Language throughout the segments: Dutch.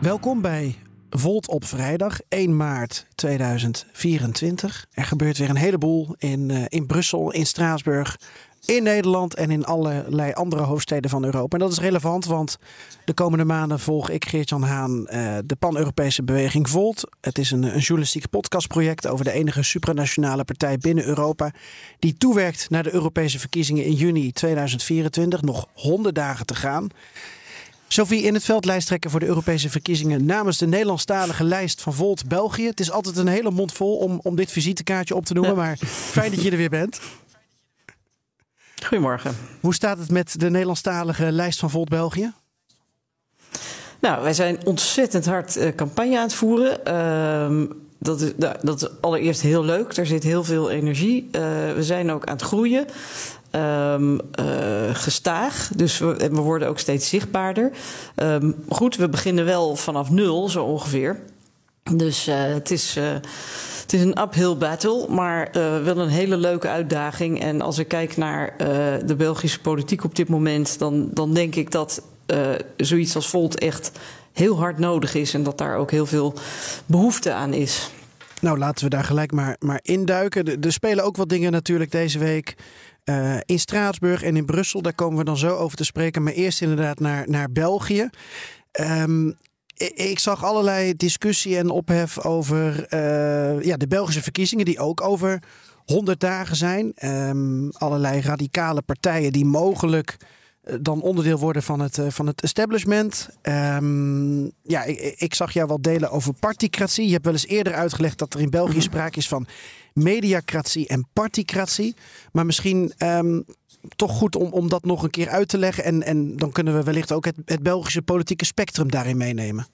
Welkom bij Volt op vrijdag 1 maart 2024. Er gebeurt weer een heleboel in, uh, in Brussel, in Straatsburg, in Nederland en in allerlei andere hoofdsteden van Europa. En dat is relevant, want de komende maanden volg ik, Geert-Jan Haan, uh, de pan-Europese beweging Volt. Het is een, een journalistiek podcastproject over de enige supranationale partij binnen Europa die toewerkt naar de Europese verkiezingen in juni 2024. Nog honderd dagen te gaan. Sophie in het veld lijsttrekker voor de Europese verkiezingen namens de Nederlandstalige lijst van Volt België. Het is altijd een hele mond vol om, om dit visitekaartje op te noemen, maar fijn dat je er weer bent. Goedemorgen. Hoe staat het met de Nederlandstalige lijst van Volt België? Nou, wij zijn ontzettend hard uh, campagne aan het voeren. Uh, dat is, dat is allereerst heel leuk. Er zit heel veel energie. Uh, we zijn ook aan het groeien. Um, uh, gestaag. Dus we, worden ook steeds zichtbaarder. Um, goed, we beginnen wel vanaf nul, zo ongeveer. Dus uh, het is. Uh, het is een uphill battle, maar wel een hele leuke uitdaging. En als ik kijk naar de Belgische politiek op dit moment, dan, dan denk ik dat zoiets als Volt echt heel hard nodig is en dat daar ook heel veel behoefte aan is. Nou, laten we daar gelijk maar, maar induiken. Er spelen ook wat dingen natuurlijk deze week. Uh, in Straatsburg en in Brussel, daar komen we dan zo over te spreken. Maar eerst inderdaad naar, naar België. Um, ik zag allerlei discussie en ophef over uh, ja, de Belgische verkiezingen, die ook over 100 dagen zijn. Um, allerlei radicale partijen die mogelijk dan onderdeel worden van het, uh, van het establishment. Um, ja, ik, ik, zag jou wel delen over particratie. Je hebt wel eens eerder uitgelegd dat er in België sprake is van mediacratie en particratie. Maar misschien um, toch goed om, om dat nog een keer uit te leggen. En, en dan kunnen we wellicht ook het, het Belgische politieke spectrum daarin meenemen.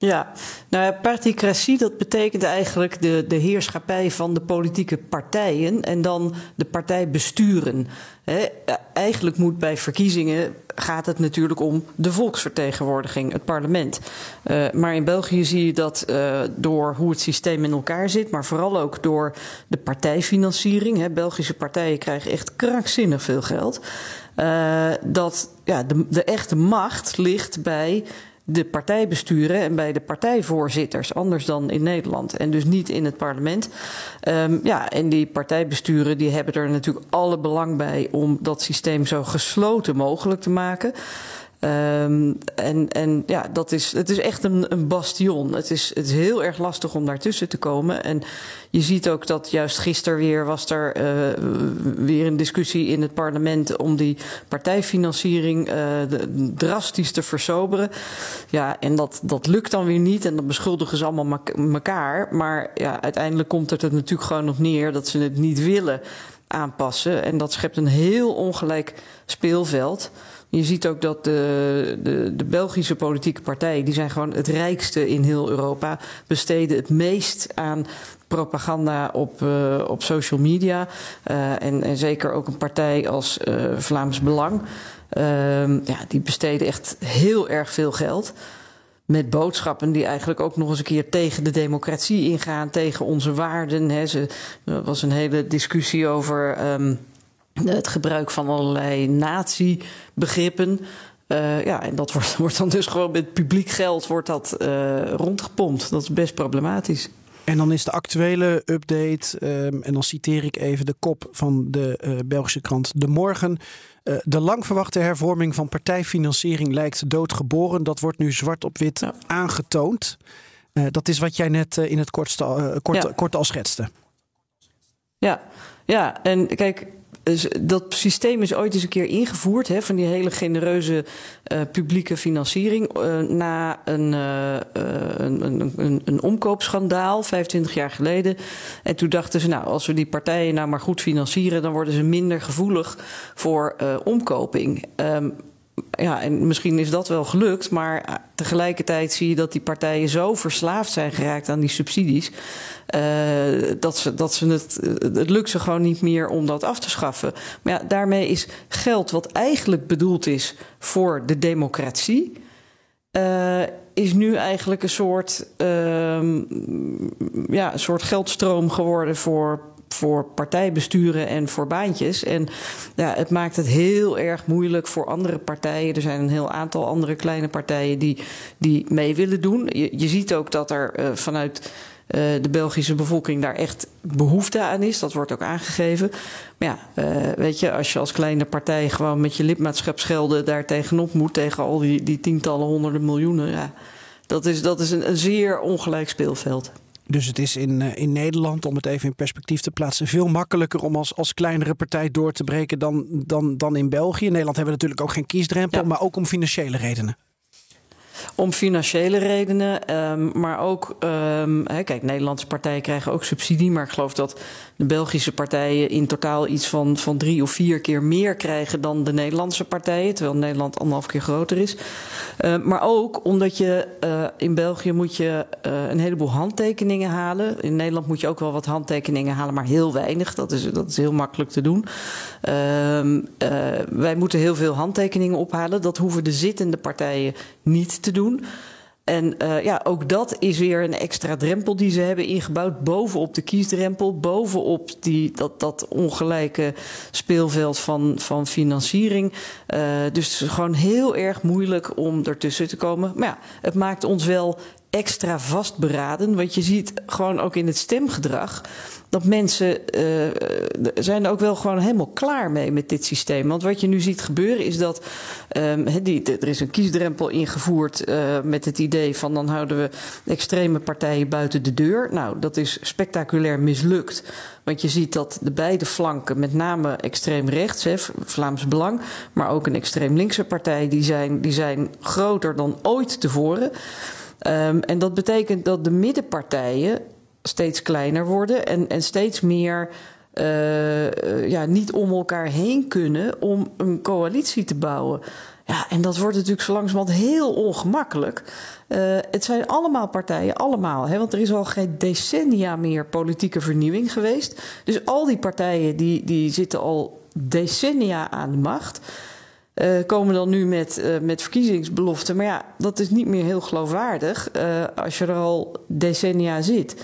Ja, nou particratie dat betekent eigenlijk de, de heerschappij van de politieke partijen en dan de partij besturen. He, eigenlijk moet bij verkiezingen gaat het natuurlijk om de volksvertegenwoordiging, het parlement. Uh, maar in België zie je dat uh, door hoe het systeem in elkaar zit, maar vooral ook door de partijfinanciering. He, Belgische partijen krijgen echt krankzinnig veel geld. Uh, dat ja, de, de echte macht ligt bij de partijbesturen en bij de partijvoorzitters, anders dan in Nederland. En dus niet in het parlement. Um, ja, en die partijbesturen die hebben er natuurlijk alle belang bij om dat systeem zo gesloten mogelijk te maken. Um, en, en ja, dat is, het is echt een, een bastion. Het is, het is heel erg lastig om daartussen te komen. En je ziet ook dat juist gisteren weer was er uh, weer een discussie in het parlement om die partijfinanciering de, drastisch te versoberen. Ja, en dat, dat lukt dan weer niet en dan beschuldigen ze allemaal elkaar. Maar ja, uiteindelijk komt het er natuurlijk gewoon nog neer dat ze het niet willen aanpassen. En dat schept een heel ongelijk speelveld. Je ziet ook dat de, de, de, Belgische politieke partijen, die zijn gewoon het rijkste in heel Europa, besteden het meest aan propaganda op, uh, op social media. Uh, en, en, zeker ook een partij als uh, Vlaams Belang. ja, die besteden echt heel erg veel geld. Met boodschappen die eigenlijk ook nog eens een keer tegen de democratie ingaan, tegen onze waarden. Hè. Ze, er was een hele discussie over. Um, het gebruik van allerlei nazi-begrippen. Uh, ja, en dat wordt, wordt, dan dus gewoon met publiek geld wordt dat, uh, rondgepompt. Dat is best problematisch. En dan is de actuele update, um, en dan citeer ik even de kop van de uh, Belgische krant De Morgen. de lang verwachte hervorming van partijfinanciering lijkt doodgeboren. Dat wordt nu zwart op wit ja. aangetoond. dat is wat jij net in het kortste, kort, ja. kort al schetste. Ja, ja, en kijk, dat systeem is ooit eens een keer ingevoerd, hè, van die hele genereuze uh, publieke financiering, uh, na een, uh, een, een, een, omkoopschandaal, 25 jaar geleden. En toen dachten ze, nou, als we die partijen nou maar goed financieren, dan worden ze minder gevoelig voor omkoping. Um, ja, en misschien is dat wel gelukt, maar tegelijkertijd zie je dat die partijen zo verslaafd zijn geraakt aan die subsidies. Uh, dat ze, dat ze het, het lukt ze gewoon niet meer om dat af te schaffen. Maar ja, daarmee is geld wat eigenlijk bedoeld is voor de democratie. Is nu eigenlijk een soort, uh, ja, een soort geldstroom geworden voor voor partijbesturen en voor baantjes. En ja, het maakt het heel erg moeilijk voor andere partijen. Er zijn een heel aantal andere kleine partijen die, die mee willen doen. Je, je ziet ook dat er uh, vanuit. Uh, de Belgische bevolking daar echt behoefte aan is. Dat wordt ook aangegeven. Maar ja, uh, weet je, als je als kleine partij gewoon met je lidmaatschapsgelden daar tegenop moet, tegen al die, die tientallen, honderden miljoenen, ja, dat is, dat is een zeer ongelijk speelveld. Dus het is in, uh, in Nederland, om het even in perspectief te plaatsen, veel makkelijker om als, als kleinere partij door te breken dan, dan, dan in België. In Nederland hebben we natuurlijk ook geen kiesdrempel, ja. maar ook om financiële redenen. Om financiële redenen, um, maar ook, hè, kijk, Nederlandse partijen krijgen ook subsidie, maar ik geloof dat de Belgische partijen in totaal iets van, van drie of vier keer meer krijgen dan de Nederlandse partijen, terwijl Nederland anderhalf keer groter is. Uh, maar ook omdat je uh, in België moet je uh, een heleboel handtekeningen halen. In Nederland moet je ook wel wat handtekeningen halen, maar heel weinig. Dat is, dat is heel makkelijk te doen. wij moeten heel veel handtekeningen ophalen. Dat hoeven de zittende partijen niet te doen. En uh, ja, ook dat is weer een extra drempel die ze hebben ingebouwd. Bovenop de kiesdrempel, bovenop die, dat, dat ongelijke speelveld van, van financiering. Uh, dus het is gewoon heel erg moeilijk om ertussen te komen. Maar ja, het maakt ons wel extra vastberaden. Want je ziet gewoon ook in het stemgedrag dat mensen uh, zijn ook wel gewoon helemaal klaar mee met dit systeem. Want wat je nu ziet gebeuren is dat um, die, er is een kiesdrempel ingevoerd uh, met het idee van dan houden we extreme partijen buiten de deur. Nou, dat is spectaculair mislukt. Want je ziet dat de beide flanken, met name extreem rechts, Vlaams Belang, maar ook een extreem linkse partij, die zijn, die zijn groter dan ooit tevoren. Um, en dat betekent dat de middenpartijen steeds kleiner worden en, en steeds meer uh, ja, niet om elkaar heen kunnen om een coalitie te bouwen. Ja, en dat wordt natuurlijk zo langzamerhand heel ongemakkelijk. Uh, het zijn allemaal partijen, allemaal. Hè, want er is al geen decennia meer politieke vernieuwing geweest. Dus al die partijen die, die zitten al decennia aan de macht. Uh, komen dan nu met, uh, met verkiezingsbeloften. Maar ja, dat is niet meer heel geloofwaardig uh, als je er al decennia zit.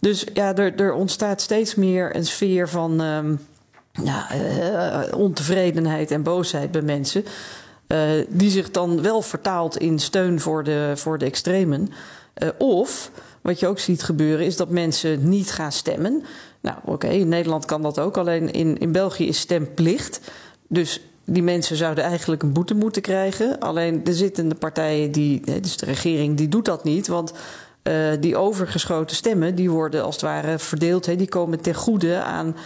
Dus ja, er, er ontstaat steeds meer een sfeer van ja, ontevredenheid en boosheid bij mensen. die zich dan wel vertaalt in steun voor de, voor de extremen. of, wat je ook ziet gebeuren, is dat mensen niet gaan stemmen. Nou, oké, in Nederland kan dat ook. Alleen in, in België is stemplicht. Dus die mensen zouden eigenlijk een boete moeten krijgen. Alleen de zittende partijen, die, dus de regering, die doet dat niet. Want uh, die overgeschoten stemmen, die worden als het ware verdeeld. Die komen ten goede aan,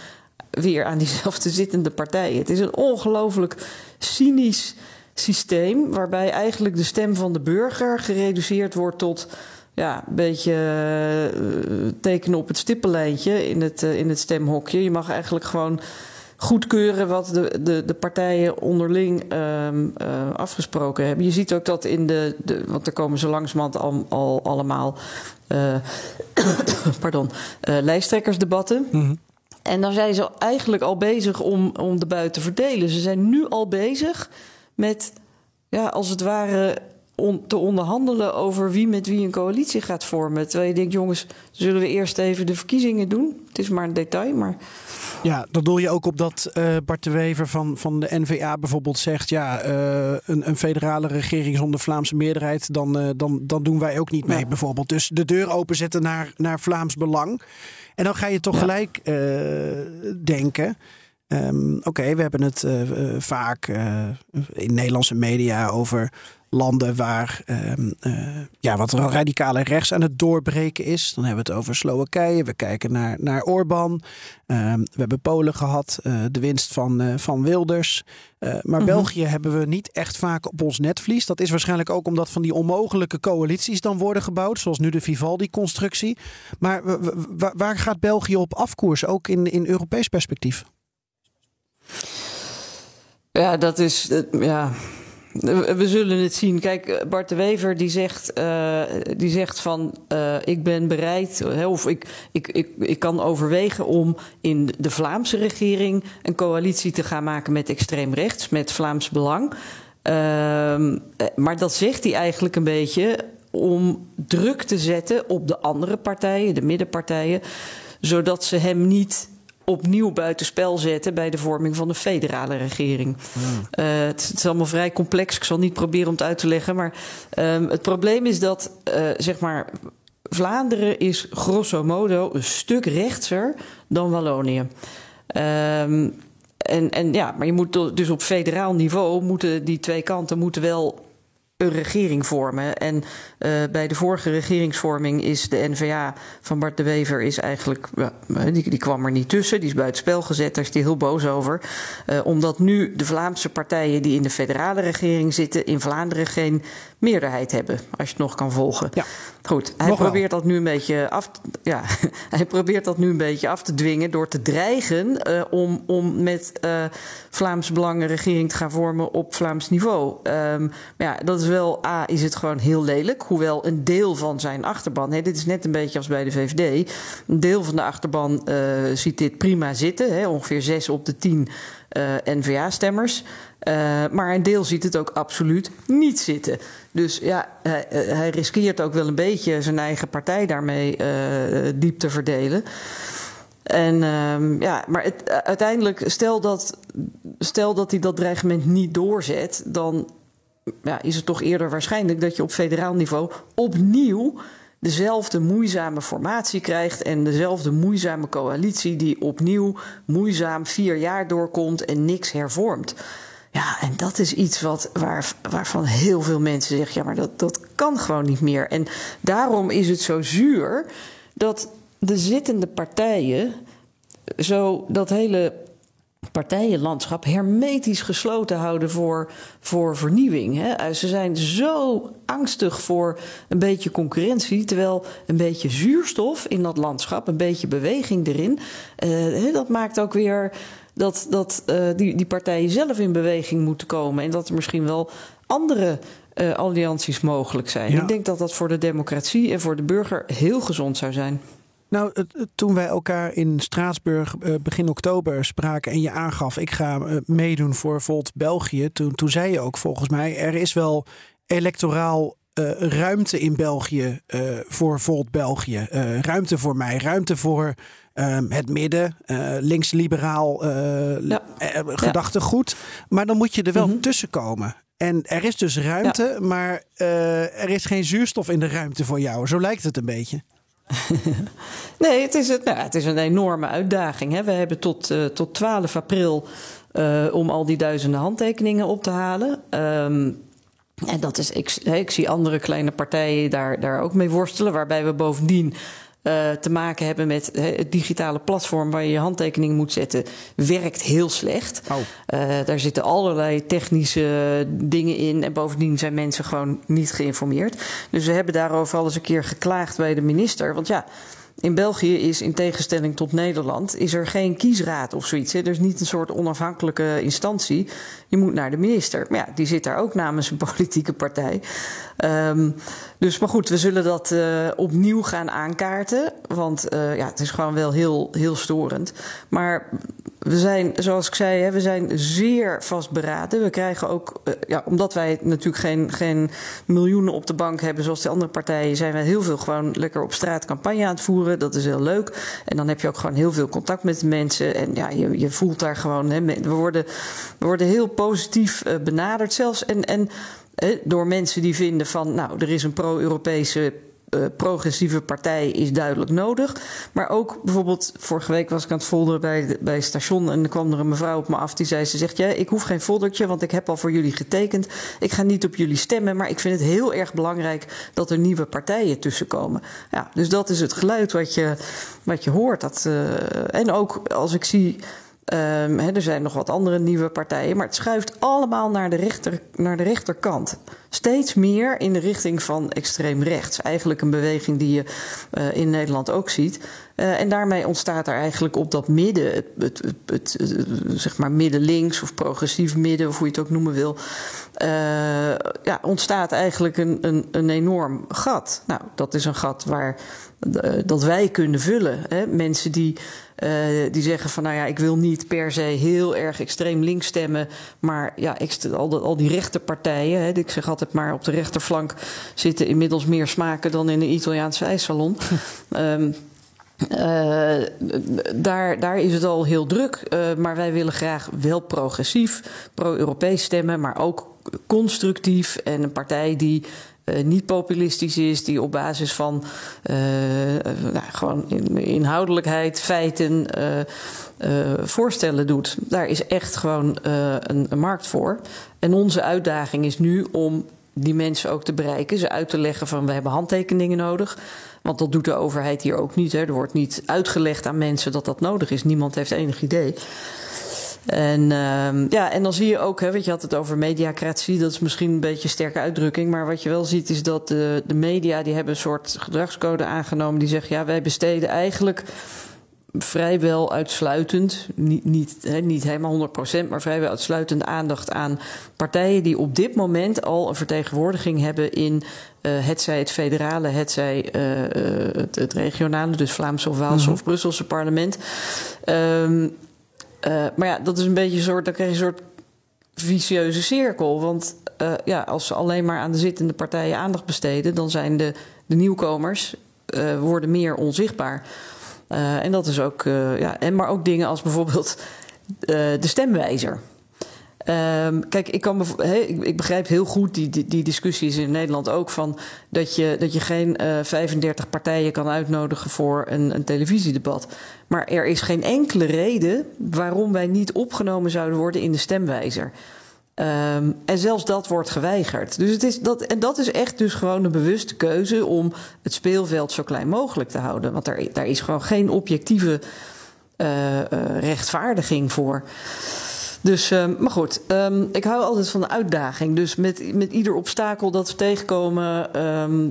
weer aan diezelfde zittende partijen. Het is een ongelooflijk cynisch systeem... waarbij eigenlijk de stem van de burger gereduceerd wordt tot... Ja, een beetje uh, tekenen op het stippenlijntje in het, in het stemhokje. Je mag eigenlijk gewoon goedkeuren wat de, de, de partijen onderling um, uh, afgesproken hebben. Je ziet ook dat in de, de want er komen zo langzamerhand al, al allemaal uh, pardon, uh, lijsttrekkersdebatten. Mm -hmm. En dan zijn ze eigenlijk al bezig om, om de buiten te verdelen. Ze zijn nu al bezig met, ja, als het ware, on, te onderhandelen over wie met wie een coalitie gaat vormen. Terwijl je denkt, jongens, zullen we eerst even de verkiezingen doen? Het is maar een detail, maar. Ja, dan doel je ook op dat uh, Bart de Wever van, van de NVA bijvoorbeeld zegt... ja, uh, een, een, federale regering zonder Vlaamse meerderheid... dan, uh, dan, dan doen wij ook niet mee ja. bijvoorbeeld. Dus de deur openzetten naar, naar Vlaams Belang. En dan ga je toch ja. gelijk denken... Um, Oké, okay, we hebben het vaak in Nederlandse media over landen waar um, uh, ja, wat radicale rechts aan het doorbreken is. Dan hebben we het over Slowakije. We kijken naar, naar Orbán. Um, we hebben Polen gehad. Uh, de winst van, uh, van Wilders. maar -hmm. België hebben we niet echt vaak op ons netvlies. Dat is waarschijnlijk ook omdat van die onmogelijke coalities dan worden gebouwd. Zoals nu de Vivaldi-constructie. Maar waar gaat België op afkoers? Ook in, in Europees perspectief? Ja, dat is... Ja, we zullen het zien. Kijk, Bart de Wever die zegt, uh, die zegt van uh, ik ben bereid, of ik, ik, ik, ik kan overwegen om in de Vlaamse regering een coalitie te gaan maken met extreem rechts, met Vlaams Belang. Uh, maar dat zegt hij eigenlijk een beetje om druk te zetten op de andere partijen, de middenpartijen, zodat ze hem niet opnieuw buitenspel zetten bij de vorming van een federale regering. Hmm. Uh, het, is allemaal vrij complex. Ik zal niet proberen om het uit te leggen. Maar um, het probleem is dat, uh, zeg maar. Vlaanderen is grosso modo een stuk rechtser dan Wallonië. Um, en, en ja, maar je moet dus op federaal niveau moeten die twee kanten moeten wel een regering vormen. En uh, bij de vorige regeringsvorming is de NVA van Bart de Wever is eigenlijk, uh, die, kwam er niet tussen, die is buitenspel gezet, daar is hij heel boos over. Uh, omdat nu de Vlaamse partijen die in de federale regering zitten, in Vlaanderen geen meerderheid hebben, als je het nog kan volgen. Ja. Goed, hij probeert dat nu een beetje af, ja, hij probeert dat nu een beetje af te dwingen door te dreigen uh, om, om met uh, Vlaams Belang een regering te gaan vormen op Vlaams niveau. Um, maar ja, dat is wel, A, is het gewoon heel lelijk, hoewel een deel van zijn achterban, hè, dit is net een beetje als bij de VVD, een deel van de achterban uh, ziet dit prima zitten, hè, ongeveer 6 op de 10 uh, NVA-stemmers. Uh, maar een deel ziet het ook absoluut niet zitten. Dus ja, hij, hij riskeert ook wel een beetje zijn eigen partij daarmee uh, diep te verdelen. En um, ja, maar het, uiteindelijk, stel dat, stel dat hij dat dreigement niet doorzet, dan ja, is het toch eerder waarschijnlijk dat je op federaal niveau opnieuw dezelfde moeizame formatie krijgt en dezelfde moeizame coalitie die opnieuw moeizaam vier jaar doorkomt en niks hervormt. Ja, en dat is iets wat, waar, waarvan heel veel mensen zeggen: ja, maar dat, dat kan gewoon niet meer. En daarom is het zo zuur dat de zittende partijen zo dat hele partijenlandschap hermetisch gesloten houden voor, voor vernieuwing. Hè. Ze zijn zo angstig voor een beetje concurrentie, terwijl een beetje zuurstof in dat landschap, een beetje beweging erin, uh, dat maakt ook weer dat, dat uh, die, die partijen zelf in beweging moeten komen en dat er misschien wel andere uh, allianties mogelijk zijn. Ja. Ik denk dat dat voor de democratie en voor de burger heel gezond zou zijn. Nou, toen wij elkaar in Straatsburg begin oktober spraken en je aangaf, ik ga meedoen voor Volt België, toen, toen zei je ook volgens mij, er is wel electoraal uh, ruimte in België uh, voor Volt België. Uh, ruimte voor mij, ruimte voor um, het midden, links-liberaal ja. gedachtegoed. Maar dan moet je er wel mm -hmm. tussen komen. En er is dus ruimte, ja. maar er is geen zuurstof in de ruimte voor jou. Zo lijkt het een beetje. nee, het is, het, nou, het is een enorme uitdaging. Hè. We hebben tot, uh, tot 12 april uh, om al die duizenden handtekeningen op te halen. Um, en dat is, ik, ik zie andere kleine partijen daar, daar ook mee worstelen, waarbij we bovendien uh, te maken hebben met het digitale platform waar je je handtekening moet zetten, werkt heel slecht. Oh. Uh, daar zitten allerlei technische dingen in en bovendien zijn mensen gewoon niet geïnformeerd. Dus we hebben daarover al eens een keer geklaagd bij de minister. Want ja, in België is in tegenstelling tot Nederland is er geen kiesraad of zoiets. Hè. Er is niet een soort onafhankelijke instantie. Je moet naar de minister. Maar ja, die zit daar ook namens een politieke partij. Um, dus maar goed, we zullen dat uh, opnieuw gaan aankaarten. Want uh, ja, het is gewoon wel heel, heel storend. Maar we zijn, zoals ik zei, we zijn zeer vastberaden. We krijgen ook, uh, ja, omdat wij natuurlijk geen, geen miljoenen op de bank hebben zoals de andere partijen, zijn wij heel veel gewoon lekker op straat campagne aan het voeren. Dat is heel leuk. En dan heb je ook gewoon heel veel contact met de mensen. En ja, je, je voelt daar gewoon, hè, we, worden, we worden heel positief uh, benaderd zelfs. En, en door mensen die vinden van, nou, er is een pro-Europese uh, progressieve partij is duidelijk nodig. Maar ook bijvoorbeeld, vorige week was ik aan het folderen bij, bij station en er kwam er een mevrouw op me af die zei: Ze zegt, ja, ik hoef geen foldertje, want ik heb al voor jullie getekend. Ik ga niet op jullie stemmen, maar ik vind het heel erg belangrijk dat er nieuwe partijen tussenkomen. Ja, dus dat is het geluid wat je, wat je hoort. Dat, uh, en ook als ik zie. He, er zijn nog wat andere nieuwe partijen, maar het schuift allemaal naar de, rechter, naar de rechterkant. Steeds meer in de richting van extreem rechts. Eigenlijk een beweging die je uh, in Nederland ook ziet. Uh, en daarmee ontstaat er eigenlijk op dat midden, het, het, het, het zeg maar midden-links of progressief midden, of hoe je het ook noemen wil, ja, ontstaat eigenlijk een, een, een enorm gat. Nou, dat is een gat waar dat wij kunnen vullen. Hè? Mensen die, die zeggen van nou ja, ik wil niet per se heel erg extreem links stemmen, maar ja, al, al die rechterpartijen, hè, ik zeg altijd maar op de rechterflank zitten inmiddels meer smaken dan in een Italiaanse ijssalon. um, Uh, daar, daar is het al heel druk. Uh, maar wij willen graag wel progressief, pro-Europees stemmen, maar ook constructief. En een partij die uh, niet populistisch is, die op basis van nou, gewoon inhoudelijkheid, feiten voorstellen doet. Daar is echt gewoon een, een markt voor. En onze uitdaging is nu om die mensen ook te bereiken, ze uit te leggen van we hebben handtekeningen nodig. Want dat doet de overheid hier ook niet. Hè. Er wordt niet uitgelegd aan mensen dat dat nodig is. Niemand heeft enig idee. En, uh, ja, en dan zie je ook, hè, want je had het over mediacratie, dat is misschien een beetje een sterke uitdrukking, maar wat je wel ziet is dat de, de media die hebben een soort gedragscode aangenomen die zegt, ja, wij besteden eigenlijk vrijwel uitsluitend, niet, niet, he, niet helemaal 100%, maar vrijwel uitsluitend aandacht aan partijen die op dit moment al een vertegenwoordiging hebben in uh, hetzij het federale, hetzij uh, het, het, regionale, dus Vlaamse of Waalse mm -hmm. of Brusselse parlement. Um, uh, maar ja, dat is een beetje een soort, dan krijg je een soort vicieuze cirkel. Want uh, ja, als ze alleen maar aan de zittende partijen aandacht besteden, dan zijn de, de nieuwkomers uh, worden meer onzichtbaar. En dat is ook, ja, en maar ook dingen als bijvoorbeeld de stemwijzer. Um, kijk, ik, kan ik, begrijp heel goed die, die, discussies in Nederland ook van dat je, dat je geen 35 partijen kan uitnodigen voor een, een televisiedebat. Maar er is geen enkele reden waarom wij niet opgenomen zouden worden in de stemwijzer. Um, en zelfs dat wordt geweigerd. Dus het is dat, en dat is echt dus gewoon een bewuste keuze om het speelveld zo klein mogelijk te houden. Want daar, daar is gewoon geen objectieve uh, uh, rechtvaardiging voor. Dus, um, maar goed, um, ik hou altijd van de uitdaging. Dus met, met ieder obstakel dat we tegenkomen,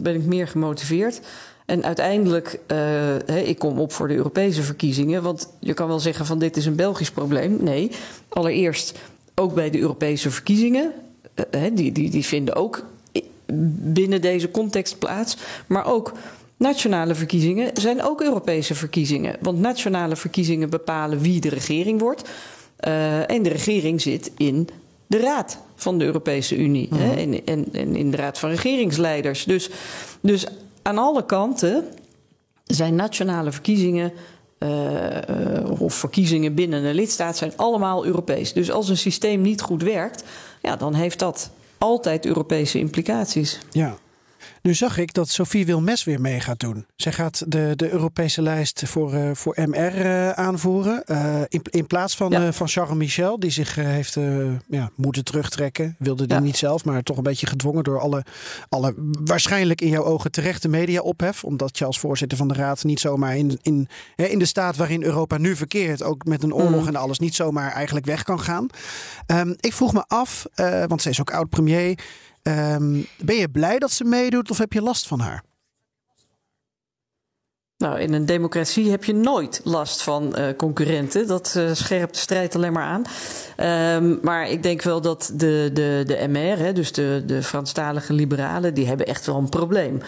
ben ik meer gemotiveerd. En uiteindelijk, uh, ik kom op voor de Europese verkiezingen. Want je kan wel zeggen van dit is een Belgisch probleem. Nee, allereerst ook bij de Europese verkiezingen. Uh, die, die, die vinden ook binnen deze context plaats. Maar ook nationale verkiezingen zijn ook Europese verkiezingen. Want nationale verkiezingen bepalen wie de regering wordt. Uh, en de regering zit in de Raad van de Europese Unie. Mm -hmm. hè, en, en, en, in de Raad van Regeringsleiders. Dus, dus aan alle kanten zijn nationale verkiezingen uh, of verkiezingen binnen een lidstaat zijn allemaal Europees. Dus als een systeem niet goed werkt, ja, dan heeft dat altijd Europese implicaties. Ja. Nu zag ik dat Sophie Wilmes weer mee gaat doen. Zij gaat de, de Europese lijst voor, uh, voor MR uh, aanvoeren. Uh, in, in plaats van, ja. van Charles Michel, die zich heeft ja, moeten terugtrekken. Wilde die ja. niet zelf, maar toch een beetje gedwongen door alle, alle waarschijnlijk in jouw ogen terechte media-ophef. Omdat je als voorzitter van de Raad niet zomaar in, in, in de staat waarin Europa nu verkeert, ook met een oorlog mm. en alles, niet zomaar eigenlijk weg kan gaan. Um, ik vroeg me af, want zij is ook oud-premier. Um, ben je blij dat ze meedoet of heb je last van haar? Nou, in een democratie heb je nooit last van uh, concurrenten. Dat uh, scherpt de strijd alleen maar aan. Um, maar ik denk wel dat de, de, de MR, hè, dus de, de Franstalige liberalen, die hebben echt wel een probleem.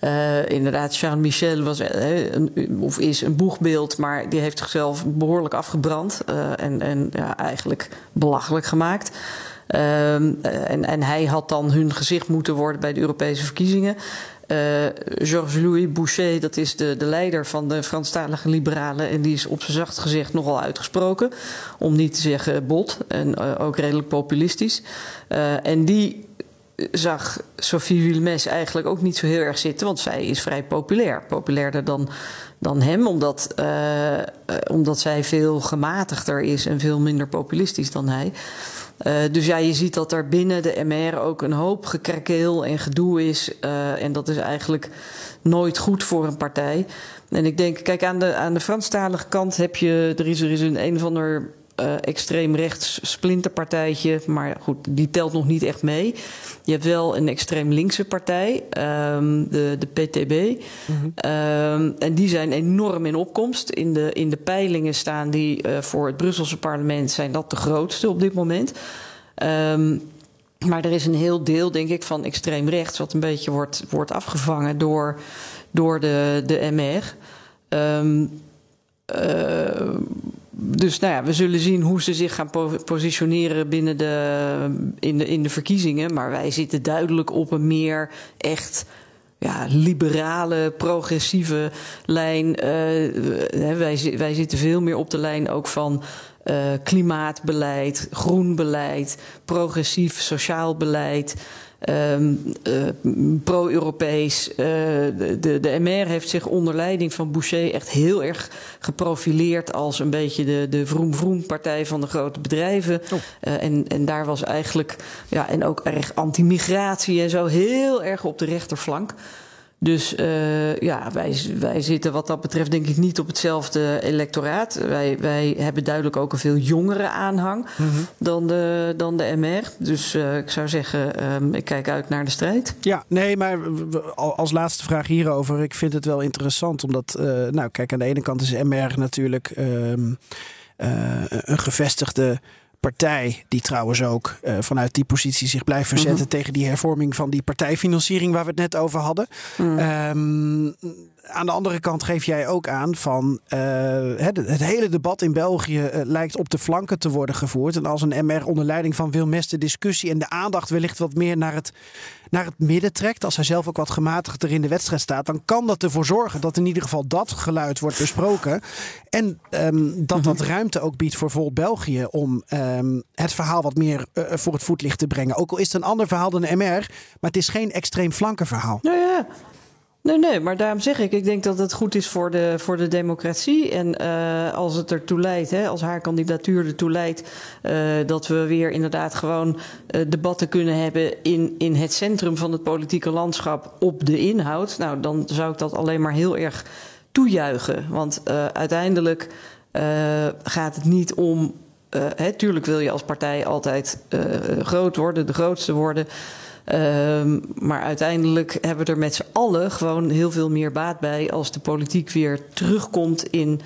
Uh, inderdaad, Charles Michel was, een, of is een boegbeeld, maar die heeft zichzelf behoorlijk afgebrand en, en ja, eigenlijk belachelijk gemaakt. Um, en, en hij had dan hun gezicht moeten worden bij de Europese verkiezingen. Uh, Georges-Louis Boucher, dat is de, de leider van de Franstalige liberalen. En die is op zijn zacht gezegd nogal uitgesproken. Om niet te zeggen bot. En uh, ook redelijk populistisch. En die zag Sophie Wilmes eigenlijk ook niet zo heel erg zitten. Want zij is vrij populair. Populairder dan, dan hem. Omdat, omdat zij veel gematigder is en veel minder populistisch dan hij. Uh, dus ja, je ziet dat er binnen de MR ook een hoop gekrakeel en gedoe is. Uh, en dat is eigenlijk nooit goed voor een partij. En ik denk, kijk, aan de, aan de Franstalige kant heb je, er is, er is een een of ander uh, extreem rechts splinterpartijtje. Maar goed, die telt nog niet echt mee. Je hebt wel een extreem linkse partij, um, de, de PTB. Mm-hmm. um, en die zijn enorm in opkomst. In de, in de peilingen staan die uh, voor het Brusselse parlement zijn dat de grootste op dit moment. Um, maar er is een heel deel, denk ik, van extreem rechts, wat een beetje wordt, wordt afgevangen door, door de, de MR. Um, uh, dus nou ja, we zullen zien hoe ze zich gaan po positioneren binnen de, in, de, in de verkiezingen. Maar wij zitten duidelijk op een meer echt ja, liberale, progressieve lijn. Uh, wij, wij zitten veel meer op de lijn ook van uh, klimaatbeleid, groen beleid, progressief sociaal beleid. Um, uh, pro-Europees. Uh, de, de, de, MR heeft zich onder leiding van Boucher echt heel erg geprofileerd als een beetje de, de vroom-vroom-partij van de grote bedrijven. Oh. Uh, en, en daar was eigenlijk, ja, en ook erg anti-migratie en zo, heel erg op de rechterflank. Dus uh, ja, wij, wij zitten wat dat betreft denk ik niet op hetzelfde electoraat. Wij, wij hebben duidelijk ook een veel jongere aanhang mm -hmm. dan, de, dan de MR. Dus uh, ik zou zeggen, um, ik kijk uit naar de strijd. Ja, nee, maar als laatste vraag hierover. Ik vind het wel interessant, omdat, uh, nou kijk, aan de ene kant is MR natuurlijk um, een gevestigde partij, die trouwens ook uh, vanuit die positie zich blijft verzetten mm -hmm. tegen die hervorming van die partijfinanciering waar we het net over hadden. Mm. Um, aan de andere kant geef jij ook aan van uh, het, het, hele debat in België uh, lijkt op de flanken te worden gevoerd. En als een MR onder leiding van Wilmes de discussie en de aandacht wellicht wat meer naar het, naar het midden trekt, als hij zelf ook wat gematigder in de wedstrijd staat, dan kan dat ervoor zorgen dat in ieder geval dat geluid wordt besproken. En um, dat dat ruimte ook biedt voor vol België om um, het verhaal wat meer uh, voor het voetlicht te brengen. Ook al is het een ander verhaal dan de MR, maar het is geen extreem flankenverhaal. Nou ja. Nee, nee, maar daarom zeg ik, ik denk dat het goed is voor de, voor de democratie. En uh, als het ertoe leidt, hè, als haar kandidatuur ertoe leidt, uh, dat we weer inderdaad gewoon uh, debatten kunnen hebben in, in het centrum van het politieke landschap op de inhoud. Nou, dan zou ik dat alleen maar heel erg toejuichen. Want uiteindelijk gaat het niet om. Hè, tuurlijk wil je als partij altijd groot worden, de grootste worden. Um, maar uiteindelijk hebben we er met z'n allen gewoon heel veel meer baat bij als de politiek weer terugkomt in,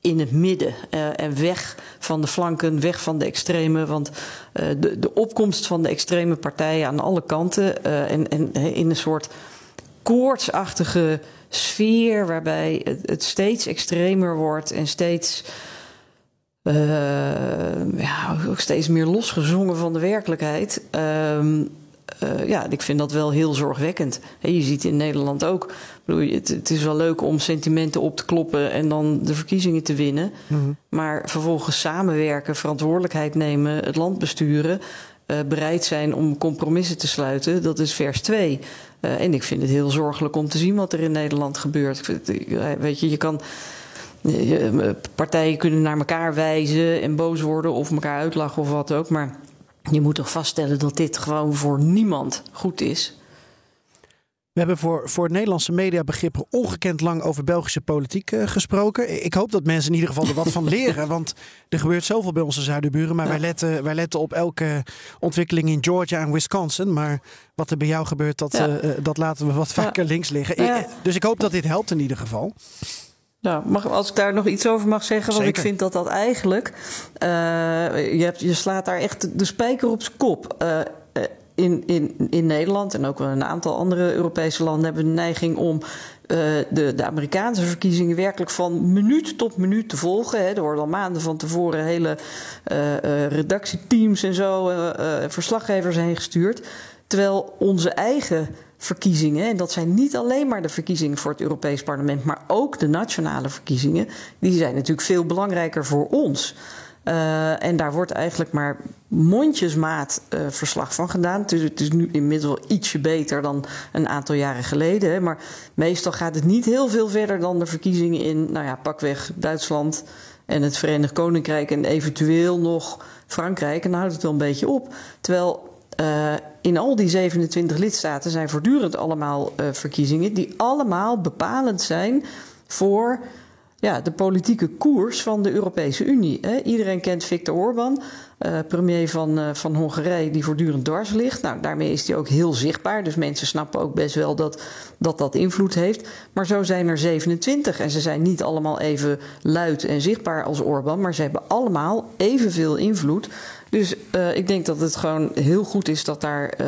in het midden. Uh, en weg van de flanken, weg van de extreme. Want uh, de, de opkomst van de extreme partijen aan alle kanten uh, en, en in een soort koortsachtige sfeer waarbij het steeds extremer wordt en steeds. Uh, ja, ook steeds meer losgezongen van de werkelijkheid. Uh, uh, ja, ik vind dat wel heel zorgwekkend. He, je ziet in Nederland ook. Bedoel, het, het, is wel leuk om sentimenten op te kloppen en dan de verkiezingen te winnen. Mm -hmm. Maar vervolgens samenwerken, verantwoordelijkheid nemen, het land besturen. Uh, bereid zijn om compromissen te sluiten, dat is vers 2. Uh, en ik vind het heel zorgelijk om te zien wat er in Nederland gebeurt. Weet je, je kan. Partijen kunnen naar elkaar wijzen en boos worden of elkaar uitlachen of wat ook. Maar je moet toch vaststellen dat dit gewoon voor niemand goed is. We hebben voor, voor Nederlandse mediabegrippen ongekend lang over Belgische politiek uh, gesproken. Ik hoop dat mensen in ieder geval er wat van leren. Want er gebeurt zoveel bij onze zuidenburen. Maar ja. wij, letten, wij letten op elke ontwikkeling in Georgia en Wisconsin. Maar wat er bij jou gebeurt, dat, ja. uh, dat laten we wat vaker ja. links liggen. Dus ik hoop dat dit helpt in ieder geval. Nou, mag, als ik daar nog iets over mag zeggen, want Zeker. ik vind dat dat eigenlijk. Uh, je, hebt, je slaat daar echt de spijker op zijn kop. Uh, in, in, in Nederland en ook wel een aantal andere Europese landen hebben de neiging om uh, de, de Amerikaanse verkiezingen werkelijk van minuut tot minuut te volgen. Hè. Er worden al maanden van tevoren hele redactieteams en zo, verslaggevers heen gestuurd. Terwijl onze eigen verkiezingen, en dat zijn niet alleen maar de verkiezingen voor het Europees Parlement, maar ook de nationale verkiezingen, die zijn natuurlijk veel belangrijker voor ons. Uh, en daar wordt eigenlijk maar mondjesmaat uh, verslag van gedaan. Het is, het is, nu inmiddels ietsje beter dan een aantal jaren geleden. Maar meestal gaat het niet heel veel verder dan de verkiezingen in, nou ja, pakweg Duitsland en het Verenigd Koninkrijk en eventueel nog Frankrijk. En dan houdt het wel een beetje op. Terwijl uh, in al die 27 lidstaten zijn voortdurend allemaal uh, verkiezingen die allemaal bepalend zijn voor ja, de politieke koers van de Europese Unie. Hè. Iedereen kent Viktor Orban, uh, premier van, uh, van Hongarije, die voortdurend dwars ligt. Nou, daarmee is hij ook heel zichtbaar. Dus mensen snappen ook best wel dat, dat dat invloed heeft. Maar zo zijn er 27 en ze zijn niet allemaal even luid en zichtbaar als Orban, maar ze hebben allemaal evenveel invloed. Dus uh, ik denk dat het gewoon heel goed is dat, daar, uh,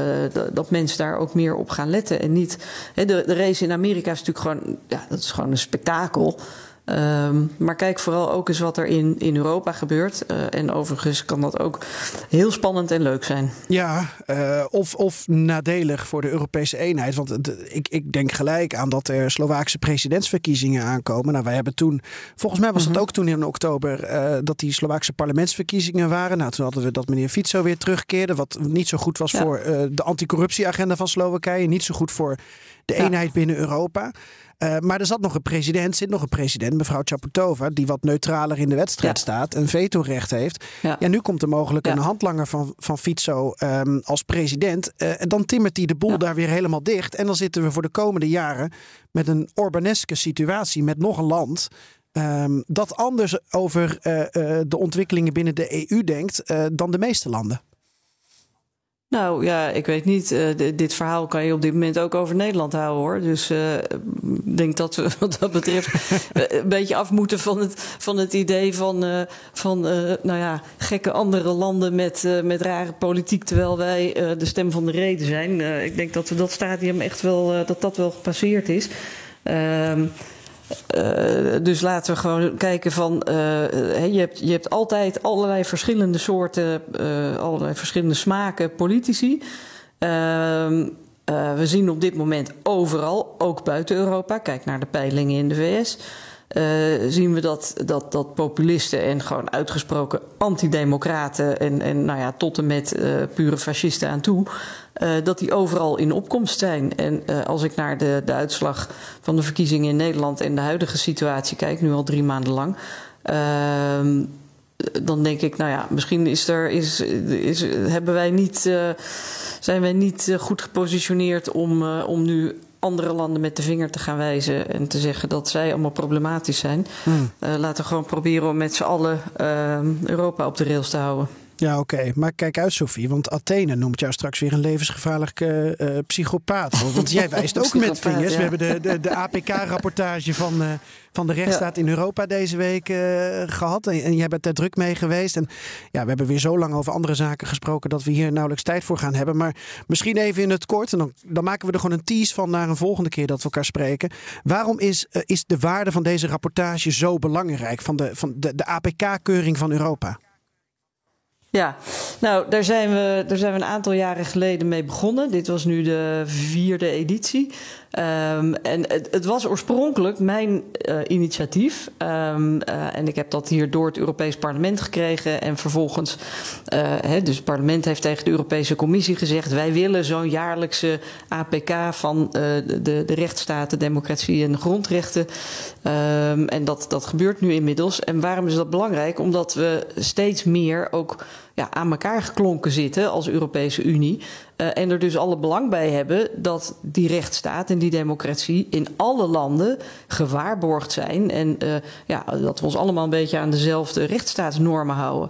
dat mensen daar ook meer op gaan letten. En niet. Hè, de, de race in Amerika is natuurlijk gewoon. Ja, dat is gewoon een spektakel. Um, maar kijk vooral ook eens wat er in, in Europa gebeurt. Uh, en overigens kan dat ook heel spannend en leuk zijn. Ja, uh, of, of nadelig voor de Europese eenheid. Want de, ik, ik denk gelijk aan dat er Slovaakse presidentsverkiezingen aankomen. Nou, wij hebben toen, volgens mij was het mm -hmm. ook toen in oktober, uh, dat die Slovaakse parlementsverkiezingen waren. Nou, toen hadden we dat meneer Fico weer terugkeerde. Wat niet zo goed was ja. voor de anticorruptieagenda van Slowakije. Niet zo goed voor de eenheid ja. binnen Europa. Uh, maar er zat nog een president, zit nog een president, mevrouw Chaputova, die wat neutraler in de wedstrijd ja. staat, een vetorecht heeft. Ja. ja, nu komt er mogelijk ja. een handlanger van, van Fico um, als president. Uh, en dan timmert hij de boel daar weer helemaal dicht. En dan zitten we voor de komende jaren met een Orbaneske situatie met nog een land. Um, dat anders over uh, de ontwikkelingen binnen de EU denkt dan de meeste landen. Nou ja, ik weet niet. Uh, dit verhaal kan je op dit moment ook over Nederland houden hoor. Dus uh, ik denk dat we wat dat betreft een beetje af moeten van het, van het idee van, van nou ja, gekke andere landen met, met rare politiek. Terwijl wij de stem van de reden zijn. ik denk dat we dat stadium echt wel, dat dat wel gepasseerd is. Ehm, Uh, dus laten we gewoon kijken van. Uh, je, hebt, je hebt altijd allerlei verschillende soorten, uh, allerlei verschillende smaken politici. Ehm, we zien op dit moment overal, ook buiten Europa, kijk naar de peilingen in de VS. zien we dat, dat, dat populisten en gewoon uitgesproken antidemocraten en, en nou ja, tot en met pure fascisten aan toe uh, dat die overal in opkomst zijn. En als ik naar de, de uitslag van de verkiezingen in Nederland en de huidige situatie kijk, nu al drie maanden lang. Uh, dan denk ik, nou ja, misschien is er, is, is, hebben wij niet, zijn wij niet goed gepositioneerd om, om nu andere landen met de vinger te gaan wijzen en te zeggen dat zij allemaal problematisch zijn. Hmm. laten we gewoon proberen om met z'n allen ehm, Europa op de rails te houden. Ja, oké. Okay. Maar kijk uit, Sophie. Want Athene noemt jou straks weer een levensgevaarlijke uh, psychopaat. Want jij wijst ook met vingers. Ja. We hebben de, de, de APK-rapportage van, uh, van de rechtsstaat ja. in Europa deze week uh, gehad. En, en jij bent daar druk mee geweest. En ja, we hebben weer zo lang over andere zaken gesproken... dat we hier nauwelijks tijd voor gaan hebben. Maar misschien even in het kort. En dan, dan maken we er gewoon een tease van naar een volgende keer dat we elkaar spreken. Waarom is, is de waarde van deze rapportage zo belangrijk? Van de, van de, de APK-keuring van Europa? Ja, nou, daar zijn, we, daar zijn we een aantal jaren geleden mee begonnen. Dit was nu de vierde editie. Um, en het, het, was oorspronkelijk mijn uh, initiatief. Um, uh, en ik heb dat hier door het Europees Parlement gekregen. En vervolgens, uh, dus het parlement heeft tegen de Europese Commissie gezegd: wij willen zo'n jaarlijkse APK van de, de, de rechtsstaten, democratie en grondrechten. Um, en dat, dat gebeurt nu inmiddels. En waarom is dat belangrijk? Omdat we steeds meer ook ja, aan elkaar geklonken zitten als Europese Unie. Uh, en er dus alle belang bij hebben dat die rechtsstaat en die democratie in alle landen gewaarborgd zijn. En uh, ja, dat we ons allemaal een beetje aan dezelfde rechtsstaatsnormen houden.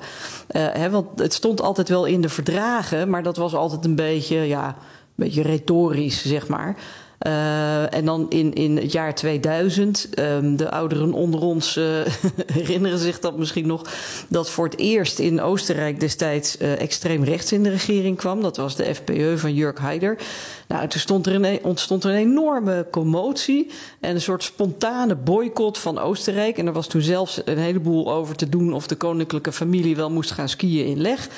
Uh, hè, want het stond altijd wel in de verdragen, maar dat was altijd een beetje, ja, een beetje retorisch, zeg maar. Uh, en dan in, in het jaar 2000, um, de ouderen onder ons uh, herinneren zich dat misschien nog, dat voor het eerst in Oostenrijk destijds uh, extreem rechts in de regering kwam. Dat was de FPE van Jörg Haider. Nou, toen stond er een, ontstond er een enorme commotie en een soort spontane boycott van Oostenrijk. En er was toen zelfs een heleboel over te doen of de koninklijke familie wel moest gaan skiën in Leg.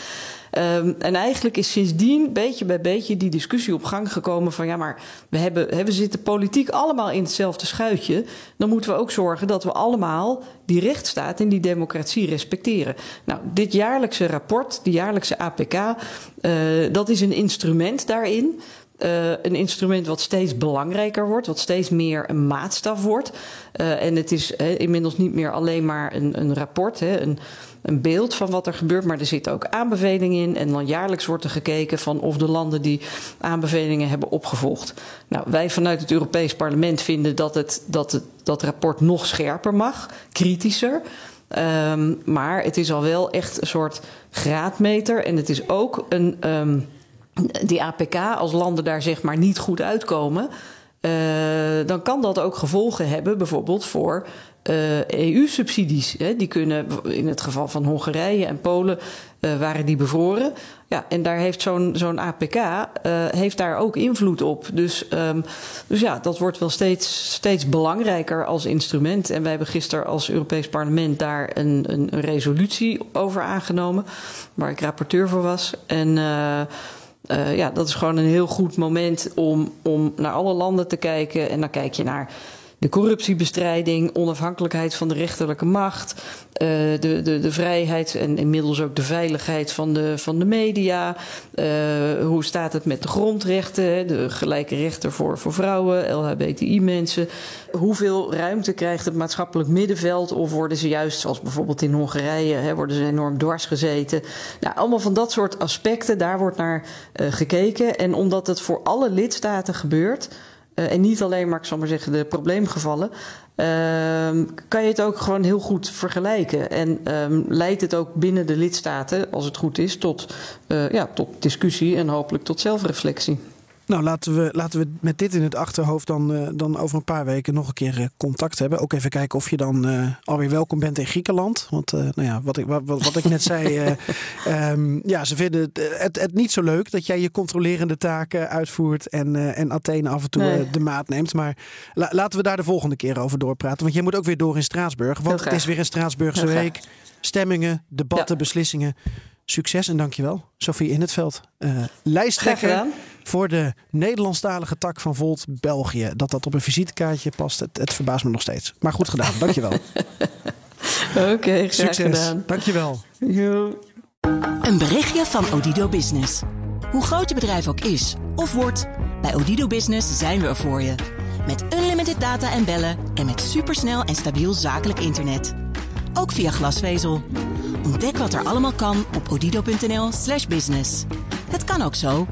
Um, en eigenlijk is sindsdien beetje bij beetje die discussie op gang gekomen van ja, maar we, hebben, we zitten politiek allemaal in hetzelfde schuitje. Dan moeten we ook zorgen dat we allemaal die rechtsstaat en die democratie respecteren. Nou, dit jaarlijkse rapport, die jaarlijkse APK, uh, dat is een instrument daarin. Uh, een instrument wat steeds belangrijker wordt, wat steeds meer een maatstaf wordt. Uh, en het is uh, inmiddels niet meer alleen maar een, een rapport, hè, een, een beeld van wat er gebeurt, maar er zitten ook aanbevelingen in. En dan jaarlijks wordt er gekeken van of de landen die aanbevelingen hebben opgevolgd. Nou, wij vanuit het Europees Parlement vinden dat het, dat het dat rapport nog scherper mag, kritischer. Um, maar het is al wel echt een soort graadmeter. En het is ook een. Um, die APK, als landen daar zeg maar niet goed uitkomen, uh, dan kan dat ook gevolgen hebben, bijvoorbeeld voor EU-subsidies. Die kunnen in het geval van Hongarije en Polen uh, waren die bevroren. Ja, en daar heeft zo'n zo'n APK heeft daar ook invloed op. Dus, um, dus ja, dat wordt wel steeds, steeds belangrijker als instrument. En wij hebben gisteren als Europees Parlement daar een, een, een resolutie over aangenomen, waar ik rapporteur voor was. En ja, dat is gewoon een heel goed moment om, om naar alle landen te kijken. En dan kijk je naar de corruptiebestrijding, onafhankelijkheid van de rechterlijke macht, uh, de, de, de vrijheid en inmiddels ook de veiligheid van de, van de media. Uh, hoe staat het met de grondrechten, de gelijke rechten voor, voor vrouwen, LHBTI-mensen? Hoeveel ruimte krijgt het maatschappelijk middenveld? Of worden ze juist, zoals bijvoorbeeld in Hongarije, hè, worden ze enorm dwars gezeten? Nou, allemaal van dat soort aspecten, daar wordt naar uh, gekeken. En omdat het voor alle lidstaten gebeurt. Uh, en niet alleen maar, ik zal maar zeggen, de probleemgevallen. Uh, kan je het ook gewoon heel goed vergelijken. En um, leidt het ook binnen de lidstaten, als het goed is, tot, uh, ja, tot discussie en hopelijk tot zelfreflectie. Nou, laten we, laten we met dit in het achterhoofd dan, uh, dan over een paar weken nog een keer uh, contact hebben. Ook even kijken of je dan uh, alweer welkom bent in Griekenland. Want nou ja, wat, ik, wat, wat ik net zei, um, ja, ze vinden het, het, het, niet zo leuk dat jij je controlerende taken uitvoert en, en Athene af en toe nee. de maat neemt. Maar la, laten we daar de volgende keer over doorpraten. Want jij moet ook weer door in Straatsburg. Want het is weer een Straatsburgse week. Stemmingen, debatten, ja. beslissingen. Succes en dankjewel, Sophie in het veld. Lijsttrekker voor de Nederlandstalige tak van Volt België. Dat dat op een visitekaartje past, het, het verbaast me nog steeds. Maar goed gedaan, dankjewel. Oké, okay, Succes, gedaan. dankjewel. Jo. Een berichtje van Odido Business. Hoe groot je bedrijf ook is of wordt, bij Odido Business zijn we er voor je. Met unlimited data en bellen en met supersnel en stabiel zakelijk internet. Ook via glasvezel. Ontdek wat er allemaal kan op odido.nl/slash business. Het kan ook zo.